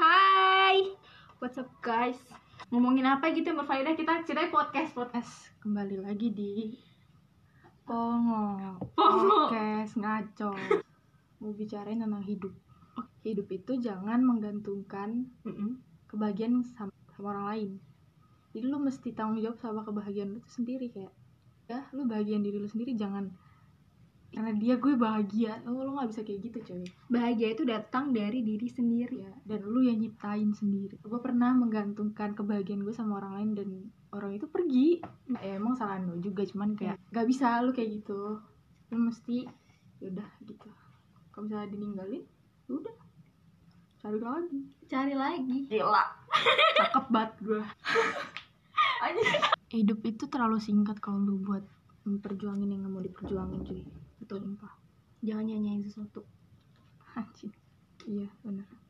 Hai, what's up guys? Ngomongin apa gitu yang berfaedah kita cerai podcast podcast. kembali lagi di Pongo Pongo. Podcast ngaco Mau bicarain tentang hidup Hidup itu jangan menggantungkan kebahagiaan sama, sama orang lain Jadi lu mesti tanggung jawab sama kebahagiaan lu itu sendiri kayak Ya lu bahagian diri lu sendiri jangan Karena dia gue bahagia. Oh lu gak bisa kayak gitu coy. Bahagia itu datang dari diri sendiri. ya, Dan lu yang nyiptain sendiri. Gue pernah menggantungkan kebahagiaan gue sama orang lain Dan orang itu pergi. Ya, Emang salah lu juga cuman kayak Gak bisa lu kayak gitu. Lu mesti yaudah gitu. Kalau misalnya dininggalin ya udah. Cari lagi. Cari lagi. Gila. Cakep banget gue Hidup itu terlalu singkat kalau lu buat memperjuangin yang gak mau diperjuangin cuy sumpah. Jangan nyanyain sesuatu. Anjing. Iya bener